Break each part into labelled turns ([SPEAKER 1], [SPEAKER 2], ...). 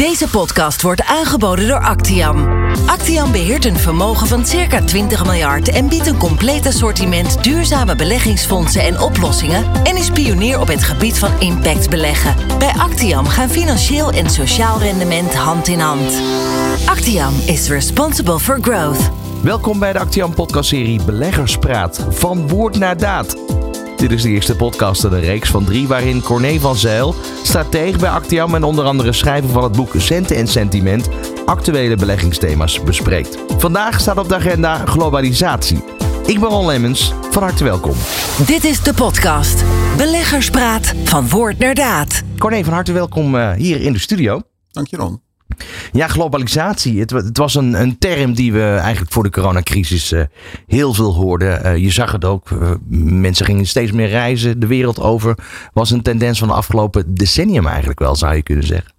[SPEAKER 1] Deze podcast wordt aangeboden door Actiam. Actiam beheert een vermogen van circa 20 miljard en biedt een compleet assortiment duurzame beleggingsfondsen en oplossingen en is pionier op het gebied van impact beleggen. Bij Actiam gaan financieel en sociaal rendement hand in hand. Actiam is responsible for growth.
[SPEAKER 2] Welkom bij de Actiam podcastserie Beleggerspraat. Van woord naar daad. Dit is de eerste podcast in een reeks van drie waarin Corné van Zijl, stratege bij Actiam en onder andere schrijver van het boek Centen en Sentiment, actuele beleggingsthema's bespreekt. Vandaag staat op de agenda globalisatie. Ik ben Ron Lemmens, van harte welkom.
[SPEAKER 1] Dit is de podcast Beleggerspraat van woord naar daad.
[SPEAKER 2] Corné, van harte welkom eh, hier in de studio.
[SPEAKER 3] Dank je Ron.
[SPEAKER 2] Ja, globalisatie. Het, het was een, een, term die we eigenlijk voor de coronacrisis uh, heel veel hoorden. Uh, je zag het ook. Uh, mensen gingen steeds meer reizen de wereld over. Was een tendens van de afgelopen decennium eigenlijk wel, zou je kunnen zeggen.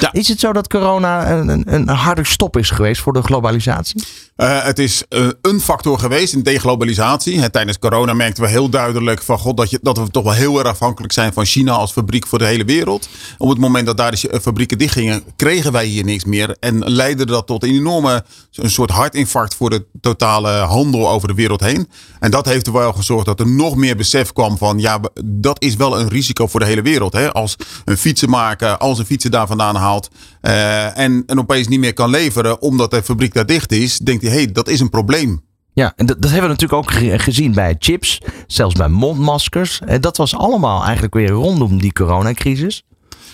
[SPEAKER 2] Ja. Is het zo dat corona een, een, een harde stop is geweest voor de globalisatie?
[SPEAKER 3] Uh, het is uh, een factor geweest in deglobalisatie. Tijdens corona merkten we heel duidelijk van God dat, je, dat we toch wel heel erg afhankelijk zijn van China als fabriek voor de hele wereld. Op het moment dat daar de fabrieken dichtgingen, kregen wij hier niks meer. En leidde dat tot een enorme een soort hartinfarct voor de totale handel over de wereld heen. En dat heeft er wel gezorgd dat er nog meer besef kwam van ja, dat is wel een risico voor de hele wereld. He. Als een fietsenmaker, als een fietsen daar vandaan haalt uh, en, en opeens niet meer kan leveren omdat de fabriek daar dicht is, denkt hij hé, hey, dat is een probleem.
[SPEAKER 2] Ja, en dat, dat, hebben we natuurlijk ook gezien bij chips, zelfs bij mondmaskers. En dat was allemaal eigenlijk weer rondom die coronacrisis.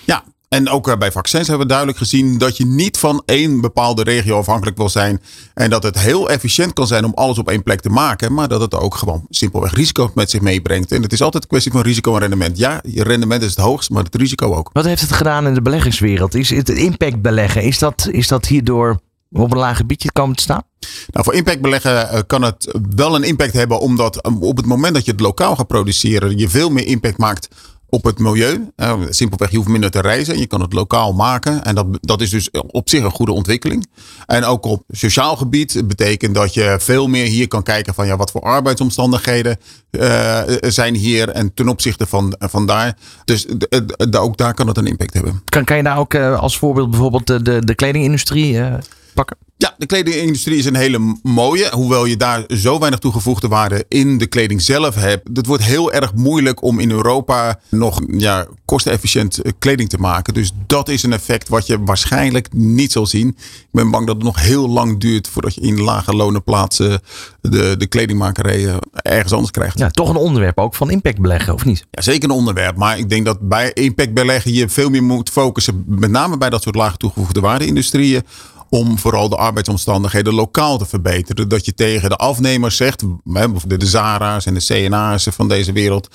[SPEAKER 3] Ja, en ook bij vaccins hebben we duidelijk gezien dat je niet van één bepaalde regio afhankelijk wil zijn. En dat het heel efficiënt kan zijn om alles op één plek te maken. Maar dat het ook gewoon simpelweg risico met zich meebrengt. En het is altijd een kwestie van risico en rendement. Ja, je rendement is het hoogst, maar het risico ook.
[SPEAKER 2] Wat heeft het gedaan in de beleggingswereld? Is het impact beleggen? Is dat, is dat hierdoor op een laag gebiedje komen te staan?
[SPEAKER 3] Nou, voor impact beleggen kan het wel een impact hebben, omdat op het moment dat je het lokaal gaat produceren, je veel meer impact maakt op het milieu. Uh, simpelweg, je hoeft minder te reizen. Je kan het lokaal maken. En dat, dat is dus op zich een goede ontwikkeling. En ook op sociaal gebied betekent dat je veel meer hier kan kijken van ja, wat voor arbeidsomstandigheden uh, zijn hier en ten opzichte van, van daar. Dus ook daar kan het een impact hebben.
[SPEAKER 2] Kan, kan je daar ook als voorbeeld bijvoorbeeld de, de, de kledingindustrie pakken?
[SPEAKER 3] Ja, de kledingindustrie is een hele mooie. Hoewel je daar zo weinig toegevoegde waarde in de kleding zelf hebt. Het wordt heel erg moeilijk om in Europa nog ja, kostenefficiënt eh, kleding te maken. Dus dat is een effect wat je waarschijnlijk niet zal zien. Ik ben bang dat het nog heel lang duurt voordat je in lage lonen plaatsen de, de kledingmakerij ergens anders krijgt.
[SPEAKER 2] Ja, toch een onderwerp ook van impact beleggen, of niet?
[SPEAKER 3] Ja, zeker een onderwerp. Maar ik denk dat bij impact beleggen je veel meer moet focussen. Met name bij dat soort lage toegevoegde waarde industrieën om vooral de arbeidsomstandigheden lokaal te verbeteren. Dat je tegen de afnemers zegt, de, de Zara's en de CNA's van deze wereld,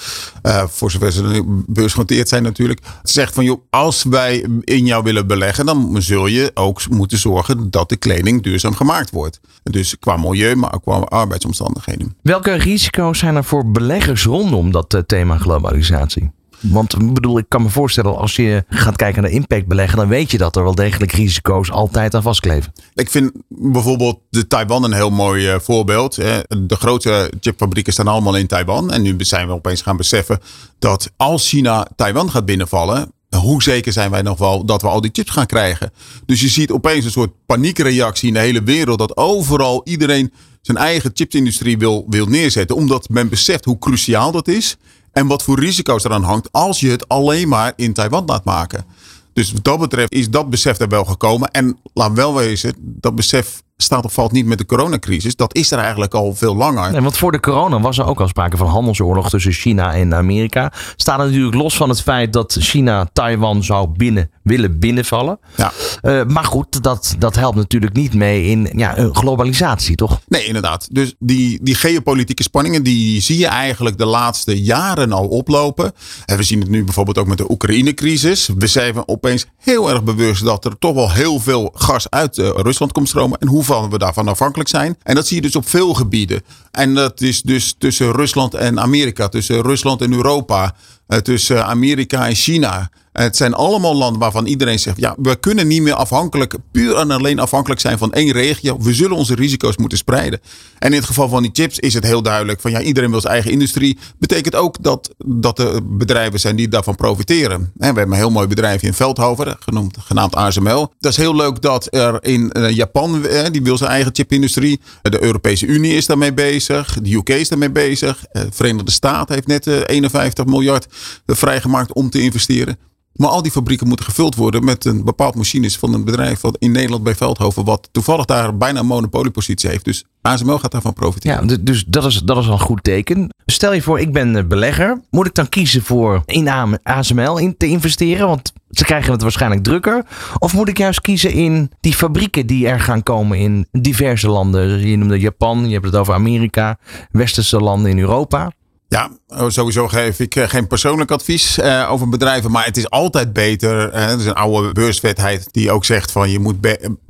[SPEAKER 3] uh, voor zover ze beursgenoteerd zijn natuurlijk, zegt van joh, als wij in jou willen beleggen, dan zul je ook moeten zorgen dat de kleding duurzaam gemaakt wordt. Dus qua milieu, maar ook qua arbeidsomstandigheden.
[SPEAKER 2] Welke risico's zijn er voor beleggers rondom dat eh, thema globalisatie? Want ik bedoel, ik kan me voorstellen, als je gaat kijken naar impact beleggen, dan weet je dat er wel degelijk risico's altijd aan vastkleven.
[SPEAKER 3] Ik vind bijvoorbeeld de Taiwan een heel mooi eh, voorbeeld. De grote chipfabrieken staan allemaal in Taiwan. En nu zijn we opeens gaan beseffen dat als China Taiwan gaat binnenvallen, hoe zeker zijn wij nog wel dat we al die chips gaan krijgen? Dus je ziet opeens een soort paniekreactie in de hele wereld. Dat overal iedereen zijn eigen chipsindustrie wil, wil neerzetten. Omdat men beseft hoe cruciaal dat is. En wat voor risico's eraan hangt als je het alleen maar in Taiwan laat maken. Dus wat dat betreft is dat besef er wel gekomen. En laat wel wezen, dat besef staat of valt niet met de coronacrisis. Dat is er eigenlijk al veel langer.
[SPEAKER 2] Nee, want voor de corona was er ook al sprake van handelsoorlog tussen China en Amerika. Staat natuurlijk los van het feit dat China Taiwan zou binnen, willen binnenvallen. Ja. Uh, maar goed, dat, dat helpt natuurlijk niet mee in ja, globalisatie, toch?
[SPEAKER 3] Nee, inderdaad. Dus die, die geopolitieke spanningen, die zie je eigenlijk de laatste jaren al oplopen. En we zien het nu bijvoorbeeld ook met de Oekraïne-crisis. We zijn opeens heel erg bewust dat er toch wel heel veel gas uit uh, Rusland komt stromen. En hoeveel we daarvan afhankelijk zijn. En dat zie je dus op veel gebieden. En dat is dus tussen Rusland en Amerika, tussen Rusland en Europa, eh, tussen Amerika en China. Het zijn allemaal landen waarvan iedereen zegt: ja, we kunnen niet meer afhankelijk, puur en alleen afhankelijk zijn van één regio. We zullen onze risico's moeten spreiden. En in het geval van die chips is het heel duidelijk: van ja, iedereen wil zijn eigen industrie. Betekent ook dat, dat er bedrijven zijn die daarvan profiteren. we hebben een heel mooi bedrijf in Veldhoven, genoemd, genaamd ASML. Dat is heel leuk dat er in eh, Japan, die wil zijn eigen chipindustrie. De Europese Unie is daarmee bezig. De UK is daarmee bezig. De Verenigde Staten heeft net 51 miljard vrijgemaakt om te investeren. Maar al die fabrieken moeten gevuld worden met een bepaald machines van een bedrijf wat in Nederland bij Veldhoven, wat toevallig daar bijna een monopoliepositie heeft. Dus ASML gaat daarvan profiteren.
[SPEAKER 2] Ja, dus dat is, dat is al een goed teken. Stel je voor, ik ben eh, belegger. Moet ik dan kiezen voor in ASML in te investeren? Want ze krijgen het waarschijnlijk drukker. Of moet ik juist kiezen in die fabrieken die er gaan komen in diverse landen? Je noemde Japan, je hebt het over Amerika, westerse landen in Europa.
[SPEAKER 3] Ja, oh, sowieso geef ik eh, geen persoonlijk advies uh, over bedrijven. Maar het is altijd beter. Uh, er is een oude beurswetheid die ook zegt van je moet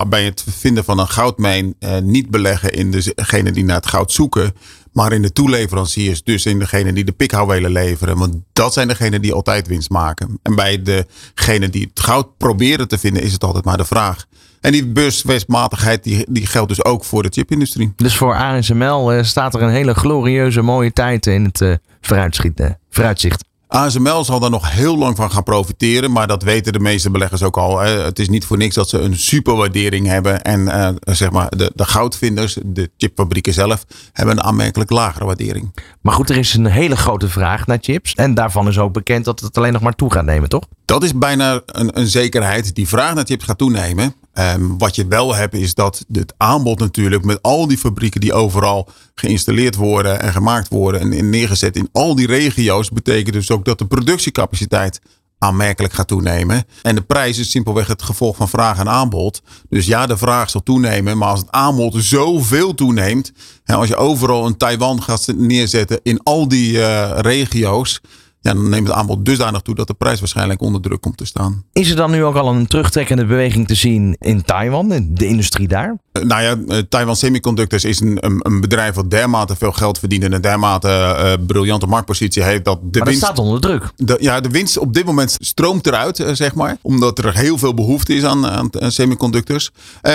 [SPEAKER 3] bij het vinden van een goudmijn niet beleggen in degene die naar het goud zoeken. Maar in de toeleveranciers, dus in degene die de pikhouwelen leveren. Want dat zijn degenen die altijd winst maken. En bij degene die het goud proberen te vinden is het altijd maar de vraag. En die beurswestmatigheid die, die geldt dus ook voor de chipindustrie.
[SPEAKER 2] Dus voor ASML uh, staat er een hele glorieuze mooie tijd in het uh, vooruitzicht.
[SPEAKER 3] ASML zal daar nog heel lang van gaan profiteren. Maar dat weten de meeste beleggers ook al. Het is niet voor niks dat ze een superwaardering hebben. En uh, zeg maar de, de goudvinders, de chipfabrieken zelf, hebben een aanmerkelijk lagere waardering.
[SPEAKER 2] Maar goed, er is een hele grote vraag naar chips. En daarvan is ook bekend dat het alleen nog maar toe gaat nemen, toch?
[SPEAKER 3] Dat is bijna een, een zekerheid. Die vraag naar chips gaat toenemen. Um, wat je wel hebt is dat het aanbod natuurlijk met al die fabrieken die overal geïnstalleerd worden en gemaakt worden en neergezet in al die regio's, betekent dus ook dat de productiecapaciteit aanmerkelijk gaat toenemen. En de prijs is simpelweg het gevolg van vraag en aanbod. Dus ja, de vraag zal toenemen, maar als het aanbod zoveel toeneemt, en als je overal een Taiwan gaat neerzetten in al die uh, regio's, ja, dan neemt het aanbod dusdanig toe dat de prijs waarschijnlijk onder druk komt te staan.
[SPEAKER 2] Is er dan nu ook al een terugtrekkende beweging te zien in Taiwan, de industrie daar?
[SPEAKER 3] Uh, nou ja, uh, Taiwan Semiconductors is een, een, een, bedrijf wat dermate veel geld verdient en een dermate uh, briljante marktpositie heeft. Dat de
[SPEAKER 2] maar
[SPEAKER 3] winst,
[SPEAKER 2] staat onder druk.
[SPEAKER 3] De, ja, de winst op dit moment stroomt eruit, zeg maar. Omdat er heel veel behoefte is aan, aan, aan semiconductors.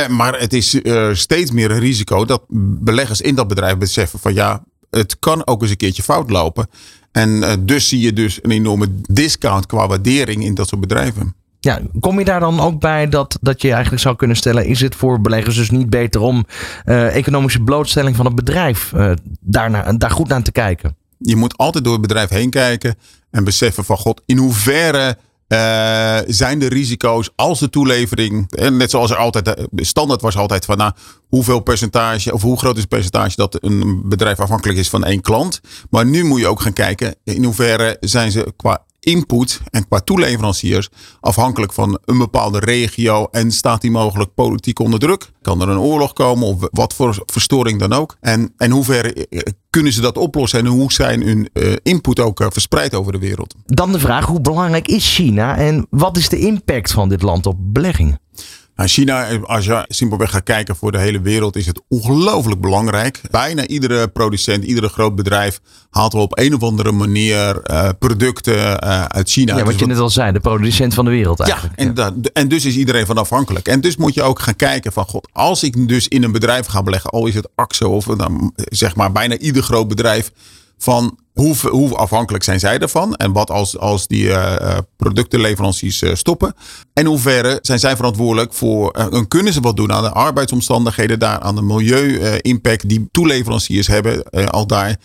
[SPEAKER 3] maar het is steeds meer een risico dat beleggers in dat bedrijf beseffen van ja, het kan ook eens een keertje fout lopen. En uh, dus zie je dus een enorme discount qua waardering in dat soort bedrijven.
[SPEAKER 2] Ja, kom je daar dan ook bij dat, dat je eigenlijk zou kunnen stellen: is het voor beleggers dus niet beter om uh, economische blootstelling van het bedrijf uh, daarna, daar goed naar te kijken?
[SPEAKER 3] Je moet altijd door het bedrijf heen kijken en beseffen van God, in hoeverre uh, zijn de risico's als de toelevering, en net zoals er altijd, standaard was altijd van nou, hoeveel percentage of hoe groot is het percentage dat een bedrijf afhankelijk is van één klant. Maar nu moet je ook gaan kijken in hoeverre zijn ze qua input en qua toeleveranciers afhankelijk van een bepaalde regio en staat die mogelijk politiek onder druk? Kan er een oorlog komen of wat voor verstoring dan ook? En, en hoever eh, kunnen ze dat oplossen en hoe zijn hun uh, input ook verspreid over de wereld?
[SPEAKER 2] Dan de vraag, hoe belangrijk is China en wat is de impact van dit land op beleggingen?
[SPEAKER 3] Nou, China, als je simpelweg gaat kijken voor de hele wereld, is het ongelooflijk belangrijk. Bijna iedere producent, iedere groot bedrijf haalt wel op een of andere manier uh, producten uh, uit China.
[SPEAKER 2] Ja, wat dus je net al zei, de producent van de wereld eigenlijk.
[SPEAKER 3] Ja, en, ja. Dat, en dus is iedereen van afhankelijk. En dus moet je ook gaan kijken van, god, als ik dus in een bedrijf ga beleggen, al is het AXO of dan, zeg maar bijna ieder groot bedrijf, van hoe, hoe, afhankelijk zijn zij ervan? En wat als, als die uh, productenleveranciers uh, stoppen? En hoe hoeverre zijn zij verantwoordelijk voor, uh, kunnen ze wat doen aan de arbeidsomstandigheden daar, aan de milieu-impact die toeleveranciers hebben al daar?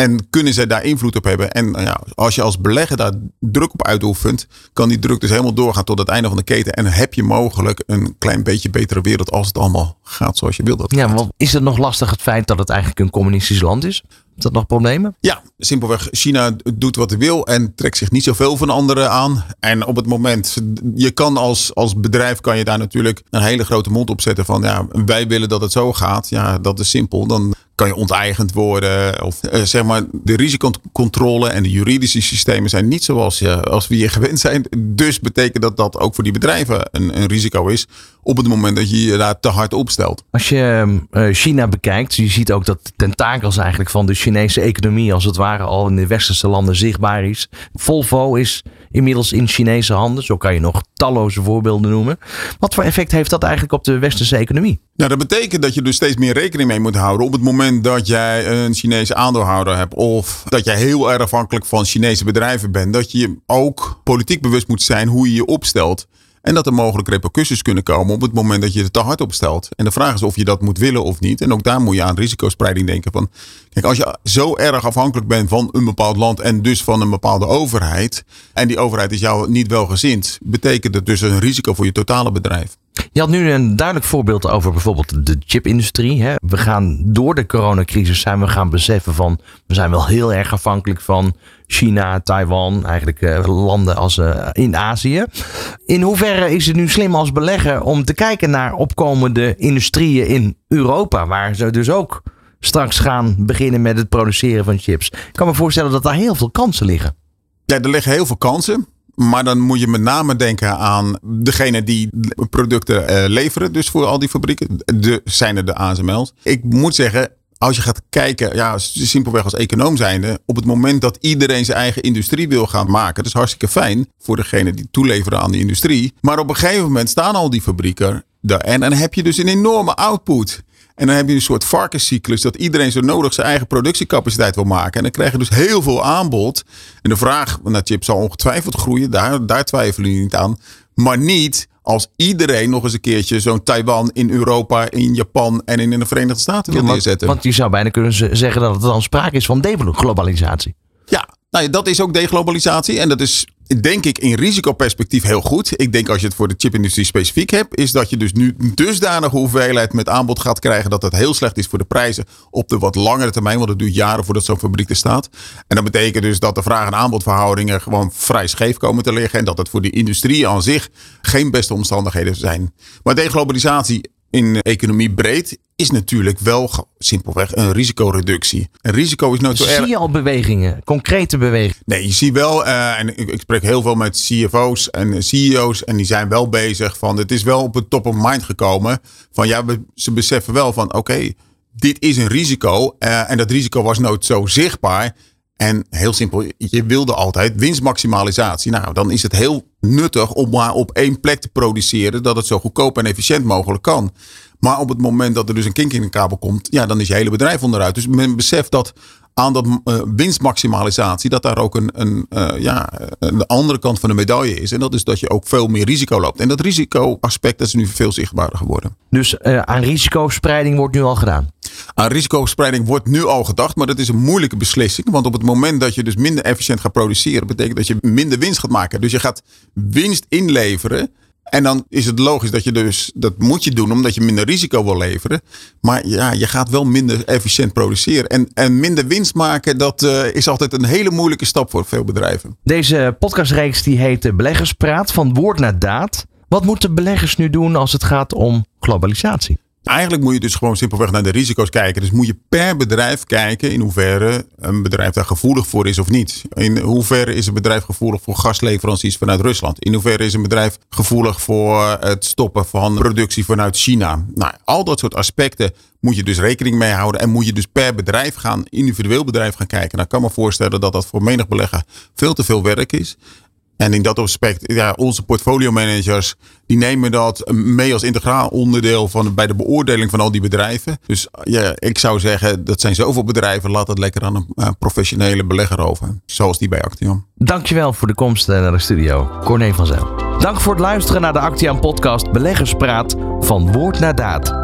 [SPEAKER 3] En kunnen zij daar invloed op hebben? En ja, als je als belegger daar druk op uitoefent, kan die druk dus helemaal doorgaan tot het einde van de keten. En heb je mogelijk een klein beetje betere wereld als het allemaal gaat zoals je wil dat
[SPEAKER 2] Ja, want is het nog lastig het feit dat het eigenlijk een communistisch land is? Is dat nog problemen?
[SPEAKER 3] Ja, simpelweg. China doet wat hij wil en trekt zich niet zoveel van anderen aan. En op het moment, je kan als, als bedrijf kan je daar natuurlijk een hele grote mond op zetten van ja, wij willen dat het zo gaat. Ja, dat is simpel. Dan kan je onteigend worden. Of uh, zeg maar, de risicocontrole en de juridische systemen zijn niet zoals je, als we hier gewend zijn. Dus betekent dat dat ook voor die bedrijven een, een risico is op het moment dat je je daar te hard opstelt.
[SPEAKER 2] Als je uh, China bekijkt, je ziet ook dat de tentakels eigenlijk van de Chinese economie als het ware al in de westerse landen zichtbaar is. Volvo is inmiddels in Chinese handen. Zo kan je nog talloze voorbeelden noemen. Wat voor effect heeft dat eigenlijk op de westerse economie?
[SPEAKER 3] Nou, dat betekent dat je dus steeds meer rekening mee moet houden op het moment dat jij een Chinese aandeelhouder hebt of dat jij heel erg afhankelijk van Chinese bedrijven bent. Dat je ook politiek bewust moet zijn hoe je je opstelt. En dat er mogelijk repercussies kunnen komen op het moment dat je het te hard opstelt. En de vraag is of je dat moet willen of niet. En ook daar moet je aan risicospreiding denken. Van, kijk, als je zo erg afhankelijk bent van een bepaald land en dus van een bepaalde overheid. En die overheid is jou niet welgezind, betekent het dus een risico voor je totale bedrijf.
[SPEAKER 2] Je had nu een duidelijk voorbeeld over bijvoorbeeld de chipindustrie. Hè? We gaan door de coronacrisis zijn we gaan beseffen van we zijn wel heel erg afhankelijk van China, Taiwan, eigenlijk uh, landen als uh, in Azië. In hoeverre is het nu slim als belegger om te kijken naar opkomende industrieën in Europa, waar ze dus ook straks gaan beginnen met het produceren van chips? Ik kan me voorstellen dat daar heel veel kansen liggen.
[SPEAKER 3] Ja, er liggen heel veel kansen. Maar dan moet je met name denken aan degene die producten uh, leveren. Dus voor al die fabrieken. De, zijn er de ASML's. Ik moet zeggen, als je gaat kijken, ja, simpelweg als econoom zijnde, op het moment dat iedereen zijn eigen industrie wil gaan maken, dat is hartstikke fijn voor degene die toeleveren aan de industrie. Maar op een gegeven moment staan al die fabrieken daar en dan heb je dus een enorme output. En dan heb je een soort varkenscyclus dat iedereen zo nodig zijn eigen productiecapaciteit wil maken. En dan krijg je dus heel veel aanbod. En de vraag naar chips zal ongetwijfeld groeien, daar, daar twijfelen jullie niet aan. Maar niet als iedereen nog eens een keertje zo'n Taiwan in Europa, in Japan en in de Verenigde Staten wil neerzetten.
[SPEAKER 2] Want je zou bijna kunnen zeggen dat het dan sprake is van deglobalisatie.
[SPEAKER 3] Ja, nou, dat is ook deglobalisatie. En dat is denk ik in risicoperspectief heel goed. Ik denk als je het voor de chipindustrie specifiek hebt, is dat je dus nu dusdanige hoeveelheid met aanbod gaat krijgen dat het heel slecht is voor de prijzen op de wat langere termijn. Want het duurt jaren voordat zo'n fabriek er staat. En dat betekent dus dat de vraag- en aanbodverhoudingen gewoon vrij scheef komen te liggen. En dat het voor die industrie aan zich geen beste omstandigheden zijn. Maar deglobalisatie in economie breed is natuurlijk wel simpelweg een risicoreductie. Een risico is nooit zo erg.
[SPEAKER 2] Zie je al bewegingen, concrete bewegingen?
[SPEAKER 3] Nee, je ziet wel, uh, en ik, ik, spreek heel veel met CFO's en CEO's en die zijn wel bezig van, het is wel op het top of mind gekomen van ja, we, ze beseffen wel van oké, dit is een risico uh, en dat risico was nooit zo zichtbaar. En heel simpel, je wilde altijd winstmaximalisatie. Nou, dan is het heel nuttig om maar op één plek te produceren dat het zo goedkoop en efficiënt mogelijk kan. Maar op het moment dat er dus een kink in een kabel komt, ja, dan is je hele bedrijf onderuit. Dus men beseft dat aan dat uh, winstmaximalisatie, dat daar ook een, een, uh, ja, de andere kant van de medaille is. En dat is dat je ook veel meer risico loopt. En dat risicoaspect is nu veel zichtbaarder geworden.
[SPEAKER 2] Dus uh, aan risicospreiding wordt nu al gedaan?
[SPEAKER 3] Aan risicospreiding wordt nu al gedacht, maar dat is een moeilijke beslissing. Want op het moment dat je dus minder efficiënt gaat produceren, betekent dat je minder winst gaat maken. Dus je gaat winst inleveren en dan is het logisch dat je dus, dat moet je doen omdat je minder risico wil leveren. Maar ja, je gaat wel minder efficiënt produceren. En, en minder winst maken, dat uh, is altijd een hele moeilijke stap voor veel bedrijven.
[SPEAKER 2] Deze podcastreeks die heet Beleggerspraat van woord naar daad. Wat moeten beleggers nu doen als het gaat om globalisatie?
[SPEAKER 3] Eigenlijk moet je dus gewoon simpelweg naar de risico's kijken. Dus moet je per bedrijf kijken in hoeverre een bedrijf daar gevoelig voor is of niet. In hoeverre is een bedrijf gevoelig voor gasleveranciers vanuit Rusland? In hoeverre is een bedrijf gevoelig voor het stoppen van productie vanuit China? Nou, al dat soort aspecten moet je dus rekening mee houden. En moet je dus per bedrijf gaan, individueel bedrijf gaan kijken. Nou, ik kan me voorstellen dat dat voor menig belegger veel te veel werk is. En in dat aspect, ja, onze portfolio managers, die nemen dat mee als integraal onderdeel van bij de beoordeling van al die bedrijven. Dus ja, ik zou zeggen, dat zijn zoveel bedrijven, laat het lekker aan een professionele belegger over. Zoals die bij Actiam.
[SPEAKER 2] Dankjewel voor de komst naar de studio, Corné van Zijl. Dank voor het luisteren naar de Actiam podcast Beleggerspraat van woord naar daad.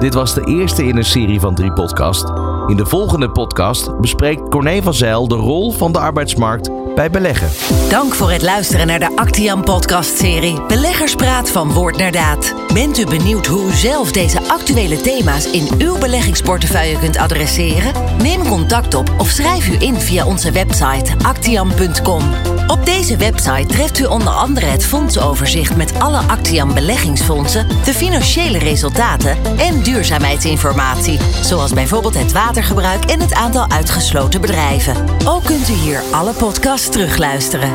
[SPEAKER 2] Dit was de eerste in een serie van drie podcasts. In de volgende podcast bespreekt Corné van Zijl de rol van de arbeidsmarkt bij beleggen.
[SPEAKER 1] Dank voor het luisteren naar de Actiam podcast-serie Beleggerspraat van Woord naar Daad. Bent u benieuwd hoe u zelf deze actuele thema's in uw beleggingsportefeuille kunt adresseren? Neem contact op of schrijf u in via onze website actiam.com. Op deze website treft u onder andere het fondsoverzicht met alle Actiam beleggingsfondsen, de financiële resultaten en duurzaamheidsinformatie, zoals bijvoorbeeld het watergebruik en het aantal uitgesloten bedrijven. Ook kunt u hier alle podcasts terugluisteren.